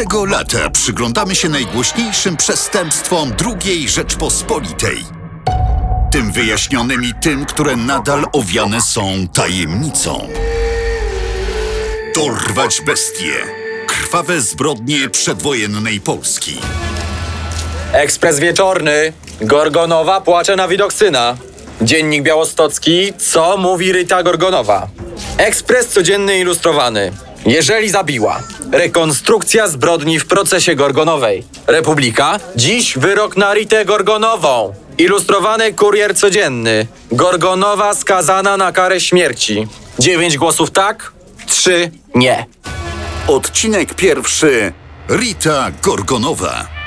Tego lata przyglądamy się najgłośniejszym przestępstwom II Rzeczpospolitej. Tym wyjaśnionym i tym, które nadal owiane są tajemnicą. Dorwać bestie. Krwawe zbrodnie przedwojennej Polski. Ekspres wieczorny. Gorgonowa płacze na widok syna. Dziennik białostocki. Co mówi Ryta Gorgonowa? Ekspres codzienny ilustrowany. Jeżeli zabiła. Rekonstrukcja zbrodni w procesie Gorgonowej. Republika. Dziś wyrok na Ritę Gorgonową. Ilustrowany kurier codzienny. Gorgonowa skazana na karę śmierci. Dziewięć głosów tak, trzy nie. Odcinek pierwszy. Rita Gorgonowa.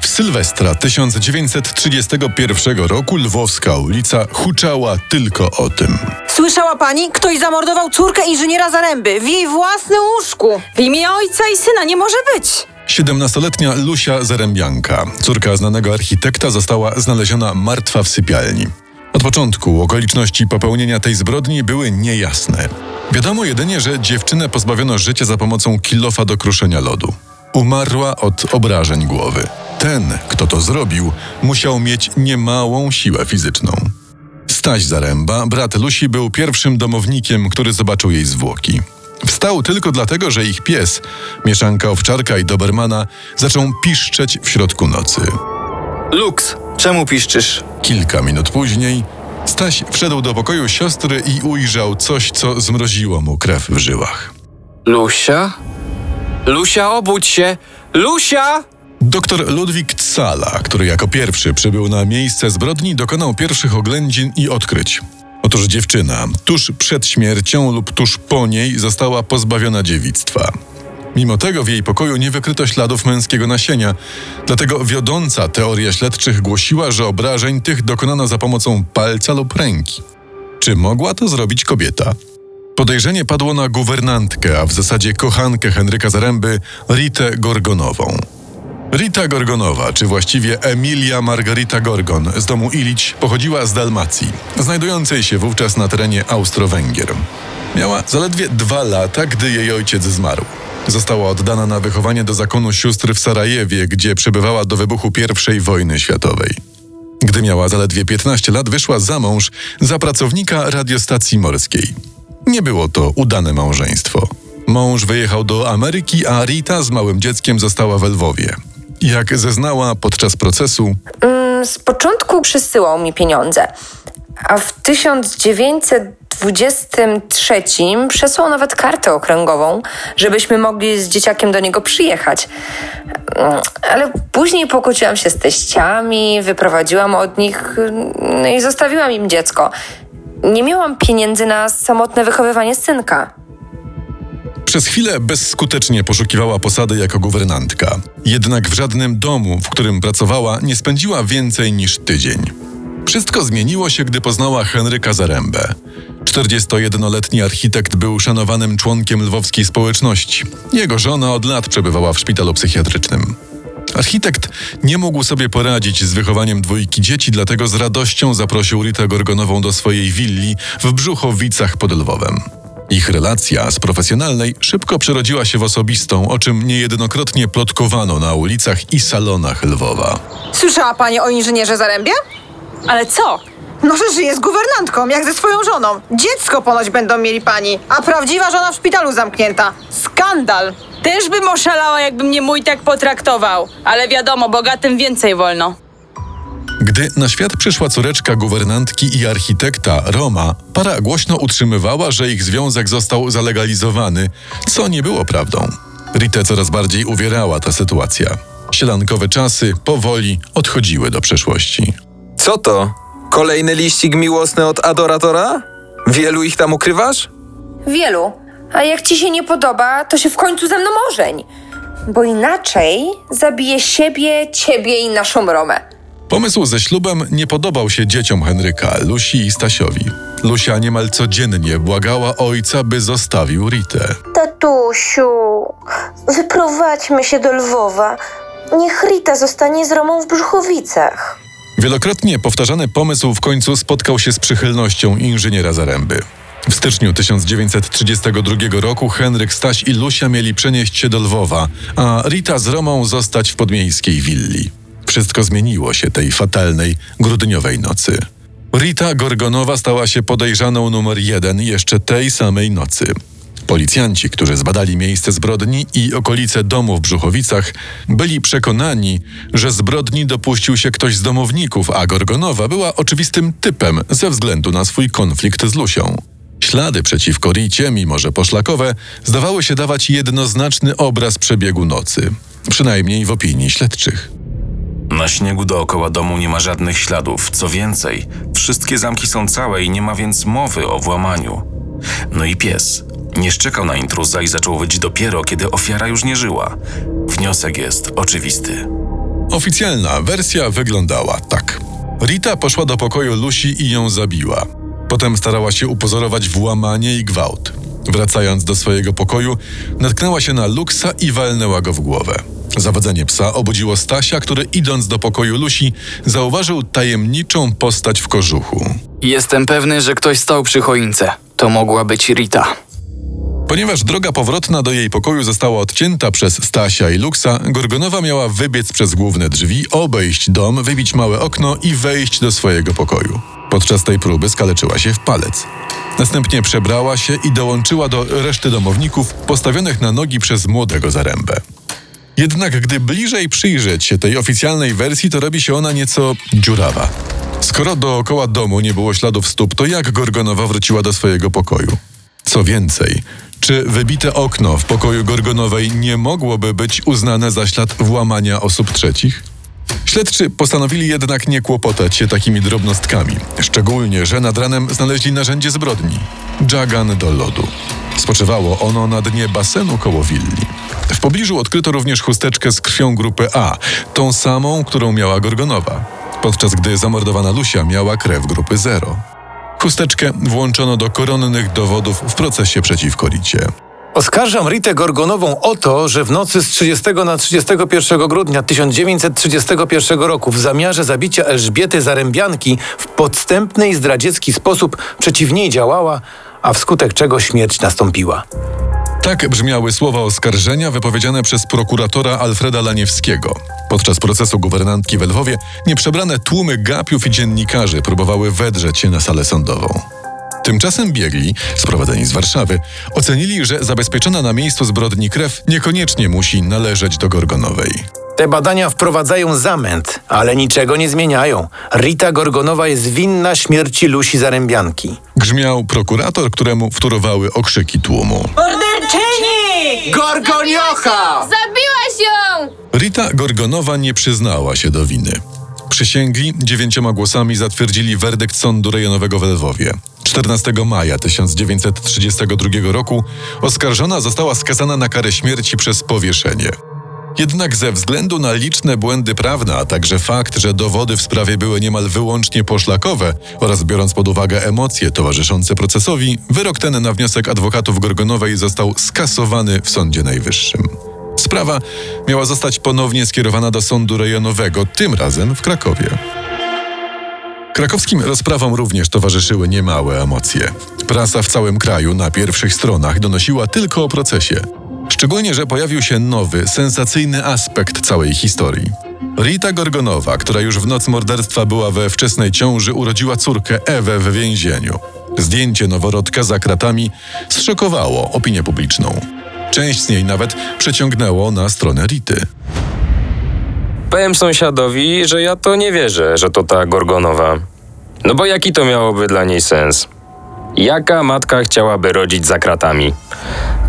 W Sylwestra 1931 roku lwowska ulica huczała tylko o tym. Słyszała pani? Ktoś zamordował córkę inżyniera Zaręby w jej własnym łóżku. W imię ojca i syna nie może być. 17-letnia Lusia Zarębianka, córka znanego architekta, została znaleziona martwa w sypialni. Od początku okoliczności popełnienia tej zbrodni były niejasne. Wiadomo jedynie, że dziewczynę pozbawiono życia za pomocą kilofa do kruszenia lodu. Umarła od obrażeń głowy. Ten, kto to zrobił, musiał mieć niemałą siłę fizyczną. Staś Zaręba, brat Lusi, był pierwszym domownikiem, który zobaczył jej zwłoki. Wstał tylko dlatego, że ich pies, mieszanka owczarka i dobermana, zaczął piszczeć w środku nocy. Lux, czemu piszczysz? Kilka minut później Staś wszedł do pokoju siostry i ujrzał coś, co zmroziło mu krew w żyłach. Lusia? Lusia, obudź się! Lusia! Doktor Ludwik Cala, który jako pierwszy przybył na miejsce zbrodni, dokonał pierwszych oględzin i odkryć. Otóż dziewczyna tuż przed śmiercią lub tuż po niej została pozbawiona dziewictwa. Mimo tego w jej pokoju nie wykryto śladów męskiego nasienia, dlatego wiodąca teoria śledczych głosiła, że obrażeń tych dokonano za pomocą palca lub ręki. Czy mogła to zrobić kobieta? Podejrzenie padło na guwernantkę, a w zasadzie kochankę Henryka Zaręby, Ritę Gorgonową. Rita Gorgonowa, czy właściwie Emilia Margarita Gorgon z domu Ilić, pochodziła z Dalmacji, znajdującej się wówczas na terenie Austro-Węgier. Miała zaledwie dwa lata, gdy jej ojciec zmarł. Została oddana na wychowanie do zakonu sióstr w Sarajewie, gdzie przebywała do wybuchu I wojny światowej. Gdy miała zaledwie 15 lat, wyszła za mąż za pracownika radiostacji morskiej. Nie było to udane małżeństwo. Mąż wyjechał do Ameryki, a Rita z małym dzieckiem została w Lwowie. Jak zeznała podczas procesu, Mm, Z początku przysyłał mi pieniądze, a w 1923 przesłał nawet kartę okręgową, żebyśmy mogli z dzieciakiem do niego przyjechać. Mm, Ale później pokłóciłam się z teściami, wyprowadziłam od nich no i zostawiłam im dziecko. Nie miałam pieniędzy na samotne wychowywanie synka. Przez chwilę bezskutecznie poszukiwała posady jako guwernantka. Jednak w żadnym domu, w którym pracowała, nie spędziła więcej niż tydzień. Wszystko zmieniło się, gdy poznała Henryka Zarębę. 41-letni architekt był szanowanym członkiem lwowskiej społeczności. Jego żona od lat przebywała w szpitalu psychiatrycznym. Architekt nie mógł sobie poradzić z wychowaniem dwójki dzieci, dlatego z radością zaprosił Ritę Gorgonową do swojej willi w Brzuchowicach pod Lwowem. Ich relacja z profesjonalnej szybko przerodziła się w osobistą, o czym niejednokrotnie plotkowano na ulicach i salonach Lwowa. Słyszała pani o inżynierze Zarębie? Ale co? No, że żyje z guwernantką, jak ze swoją żoną. Dziecko ponoć będą mieli pani, a prawdziwa żona w szpitalu zamknięta. Skandal! Też bym oszalała, jakby mnie mój tak potraktował. Ale wiadomo, bogatym więcej wolno. Gdy na świat przyszła córeczka guwernantki i architekta Roma, para głośno utrzymywała, że ich związek został zalegalizowany, co nie było prawdą. Ritę coraz bardziej uwierała ta sytuacja. Sielankowe czasy powoli odchodziły do przeszłości. Co to? Kolejny liścik miłosny od adoratora? Wielu ich tam ukrywasz? Wielu. A jak ci się nie podoba, to się w końcu ze mną ożeń. Bo inaczej zabiję siebie, ciebie i naszą Romę. Pomysł ze ślubem nie podobał się dzieciom Henryka, Lusi i Stasiowi. Lusia niemal codziennie błagała ojca, by zostawił Ritę. Tatusiu, wyprowadźmy się do Lwowa. Niech Rita zostanie z Romą w Brzuchowicach. Wielokrotnie powtarzany pomysł w końcu spotkał się z przychylnością inżyniera Zaręby. W styczniu 1932 roku Henryk, Staś i Lusia mieli przenieść się do Lwowa, a Rita z Romą zostać w podmiejskiej willi. Wszystko zmieniło się tej fatalnej, grudniowej nocy. Rita Gorgonowa stała się podejrzaną numer jeden jeszcze tej samej nocy. Policjanci, którzy zbadali miejsce zbrodni i okolice domu w Brzuchowicach, byli przekonani, że zbrodni dopuścił się ktoś z domowników, a Gorgonowa była oczywistym typem ze względu na swój konflikt z Lusią. Ślady przeciwko Ricie, mimo że poszlakowe, zdawały się dawać jednoznaczny obraz przebiegu nocy, przynajmniej w opinii śledczych. Na śniegu dookoła domu nie ma żadnych śladów. Co więcej, wszystkie zamki są całe i nie ma więc mowy o włamaniu. No i pies. Nie szczekał na intruza i zaczął wyć dopiero, kiedy ofiara już nie żyła. Wniosek jest oczywisty. Oficjalna wersja wyglądała tak. Rita poszła do pokoju Lusi i ją zabiła. Potem starała się upozorować włamanie i gwałt. Wracając do swojego pokoju, natknęła się na Luksa i walnęła go w głowę. Zawodzenie psa obudziło Stasia, który idąc do pokoju Lusi, zauważył tajemniczą postać w kożuchu. Jestem pewny, że ktoś stał przy choince. To mogła być Rita. Ponieważ droga powrotna do jej pokoju została odcięta przez Stasia i Luksa, Gorgonowa miała wybiec przez główne drzwi, obejść dom, wybić małe okno i wejść do swojego pokoju. Podczas tej próby skaleczyła się w palec. Następnie przebrała się i dołączyła do reszty domowników postawionych na nogi przez młodego zarębę. Jednak gdy bliżej przyjrzeć się tej oficjalnej wersji, to robi się ona nieco dziurawa. Skoro dookoła domu nie było śladów stóp, to jak Gorgonowa wróciła do swojego pokoju? Co więcej, czy wybite okno w pokoju Gorgonowej nie mogłoby być uznane za ślad włamania osób trzecich? Śledczy postanowili jednak nie kłopotać się takimi drobnostkami, szczególnie, że nad ranem znaleźli narzędzie zbrodni dżagan do lodu. Spoczywało ono na dnie basenu koło willi. W pobliżu odkryto również chusteczkę z krwią grupy A, tą samą, którą miała Gorgonowa, podczas gdy zamordowana Lusia miała krew grupy 0. Chusteczkę włączono do koronnych dowodów w procesie przeciwko Ricie. Oskarżam Ritę Gorgonową o to, że w nocy z 30 na 31 grudnia 1931 roku w zamiarze zabicia Elżbiety Zarębianki w podstępny i zdradziecki sposób przeciw niej działała, a wskutek czego śmierć nastąpiła. Tak brzmiały słowa oskarżenia wypowiedziane przez prokuratora Alfreda Laniewskiego. Podczas procesu guwernantki w Lwowie nieprzebrane tłumy gapiów i dziennikarzy próbowały wedrzeć się na salę sądową. Tymczasem biegli, sprowadzeni z Warszawy, ocenili, że zabezpieczona na miejscu zbrodni krew niekoniecznie musi należeć do Gorgonowej. Te badania wprowadzają zamęt, ale niczego nie zmieniają. Rita Gorgonowa jest winna śmierci Lusi Zarębianki. Grzmiał prokurator, któremu wtórowały okrzyki tłumu. Gorgoniocha! Zabiłaś ją! Rita Gorgonowa nie przyznała się do winy. Przysięgli dziewięcioma głosami zatwierdzili werdykt sądu rejonowego w Lwowie. 14 maja 1932 roku oskarżona została skazana na karę śmierci przez powieszenie. Jednak ze względu na liczne błędy prawne, a także fakt, że dowody w sprawie były niemal wyłącznie poszlakowe oraz biorąc pod uwagę emocje towarzyszące procesowi, wyrok ten na wniosek adwokatów Gorgonowej został skasowany w Sądzie Najwyższym. Sprawa miała zostać ponownie skierowana do sądu rejonowego, tym razem w Krakowie. Krakowskim rozprawom również towarzyszyły niemałe emocje. Prasa w całym kraju na pierwszych stronach donosiła tylko o procesie. Szczególnie, że pojawił się nowy, sensacyjny aspekt całej historii. Rita Gorgonowa, która już w noc morderstwa była we wczesnej ciąży, urodziła córkę Ewę w więzieniu. Zdjęcie noworodka za kratami zszokowało opinię publiczną. Część z niej nawet przeciągnęło na stronę Rity. Powiem sąsiadowi, że ja to nie wierzę, że to ta Gorgonowa. No bo jaki to miałoby dla niej sens? Jaka matka chciałaby rodzić za kratami?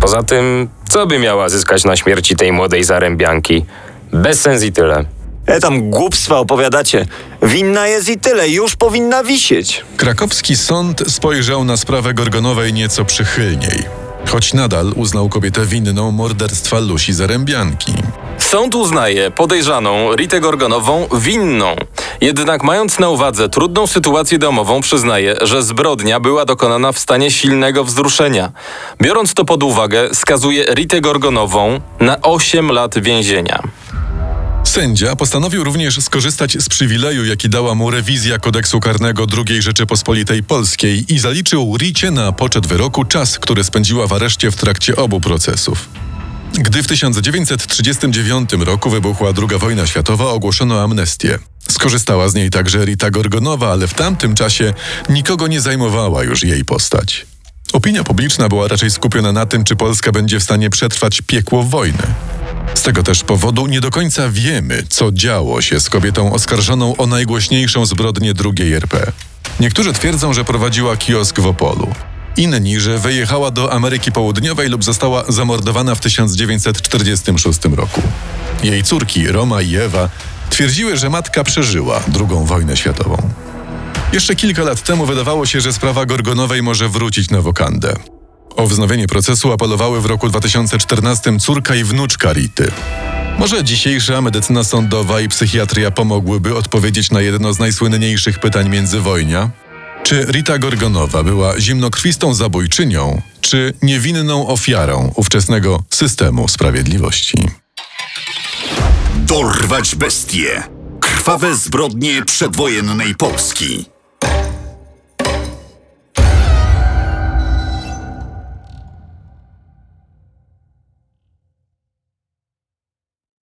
Poza tym, co by miała zyskać na śmierci tej młodej zarębianki? Bez sens i tyle. E tam głupstwa opowiadacie. Winna jest i tyle, już powinna wisieć. Krakowski sąd spojrzał na sprawę Gorgonowej nieco przychylniej, choć nadal uznał kobietę winną morderstwa Lusi Zarębianki. Sąd uznaje podejrzaną Ritę Gorgonową winną. Jednak mając na uwadze trudną sytuację domową, przyznaje, że zbrodnia była dokonana w stanie silnego wzruszenia. Biorąc to pod uwagę, skazuje Ritę Gorgonową na 8 lat więzienia. Sędzia postanowił również skorzystać z przywileju, jaki dała mu rewizja kodeksu karnego II Rzeczypospolitej Polskiej i zaliczył Ricie na poczet wyroku czas, który spędziła w areszcie w trakcie obu procesów. Gdy w 1939 roku wybuchła II wojna światowa, ogłoszono amnestię. Skorzystała z niej także Rita Gorgonowa, ale w tamtym czasie nikogo nie zajmowała już jej postać. Opinia publiczna była raczej skupiona na tym, czy Polska będzie w stanie przetrwać piekło wojny. Z tego też powodu nie do końca wiemy, co działo się z kobietą oskarżoną o najgłośniejszą zbrodnię II RP. Niektórzy twierdzą, że prowadziła kiosk w Opolu. Inni, że wyjechała do Ameryki Południowej lub została zamordowana w 1946 roku. Jej córki, Roma i Ewa, twierdziły, że matka przeżyła II wojnę światową. Jeszcze kilka lat temu wydawało się, że sprawa Gorgonowej może wrócić na wokandę. O wznowienie procesu apelowały w roku 2014 córka i wnuczka Rity. Może dzisiejsza medycyna sądowa i psychiatria pomogłyby odpowiedzieć na jedno z najsłynniejszych pytań międzywojnia? Czy Rita Gorgonowa była zimnokrwistą zabójczynią, czy niewinną ofiarą ówczesnego systemu sprawiedliwości? Dorwać bestie. Krwawe zbrodnie przedwojennej Polski.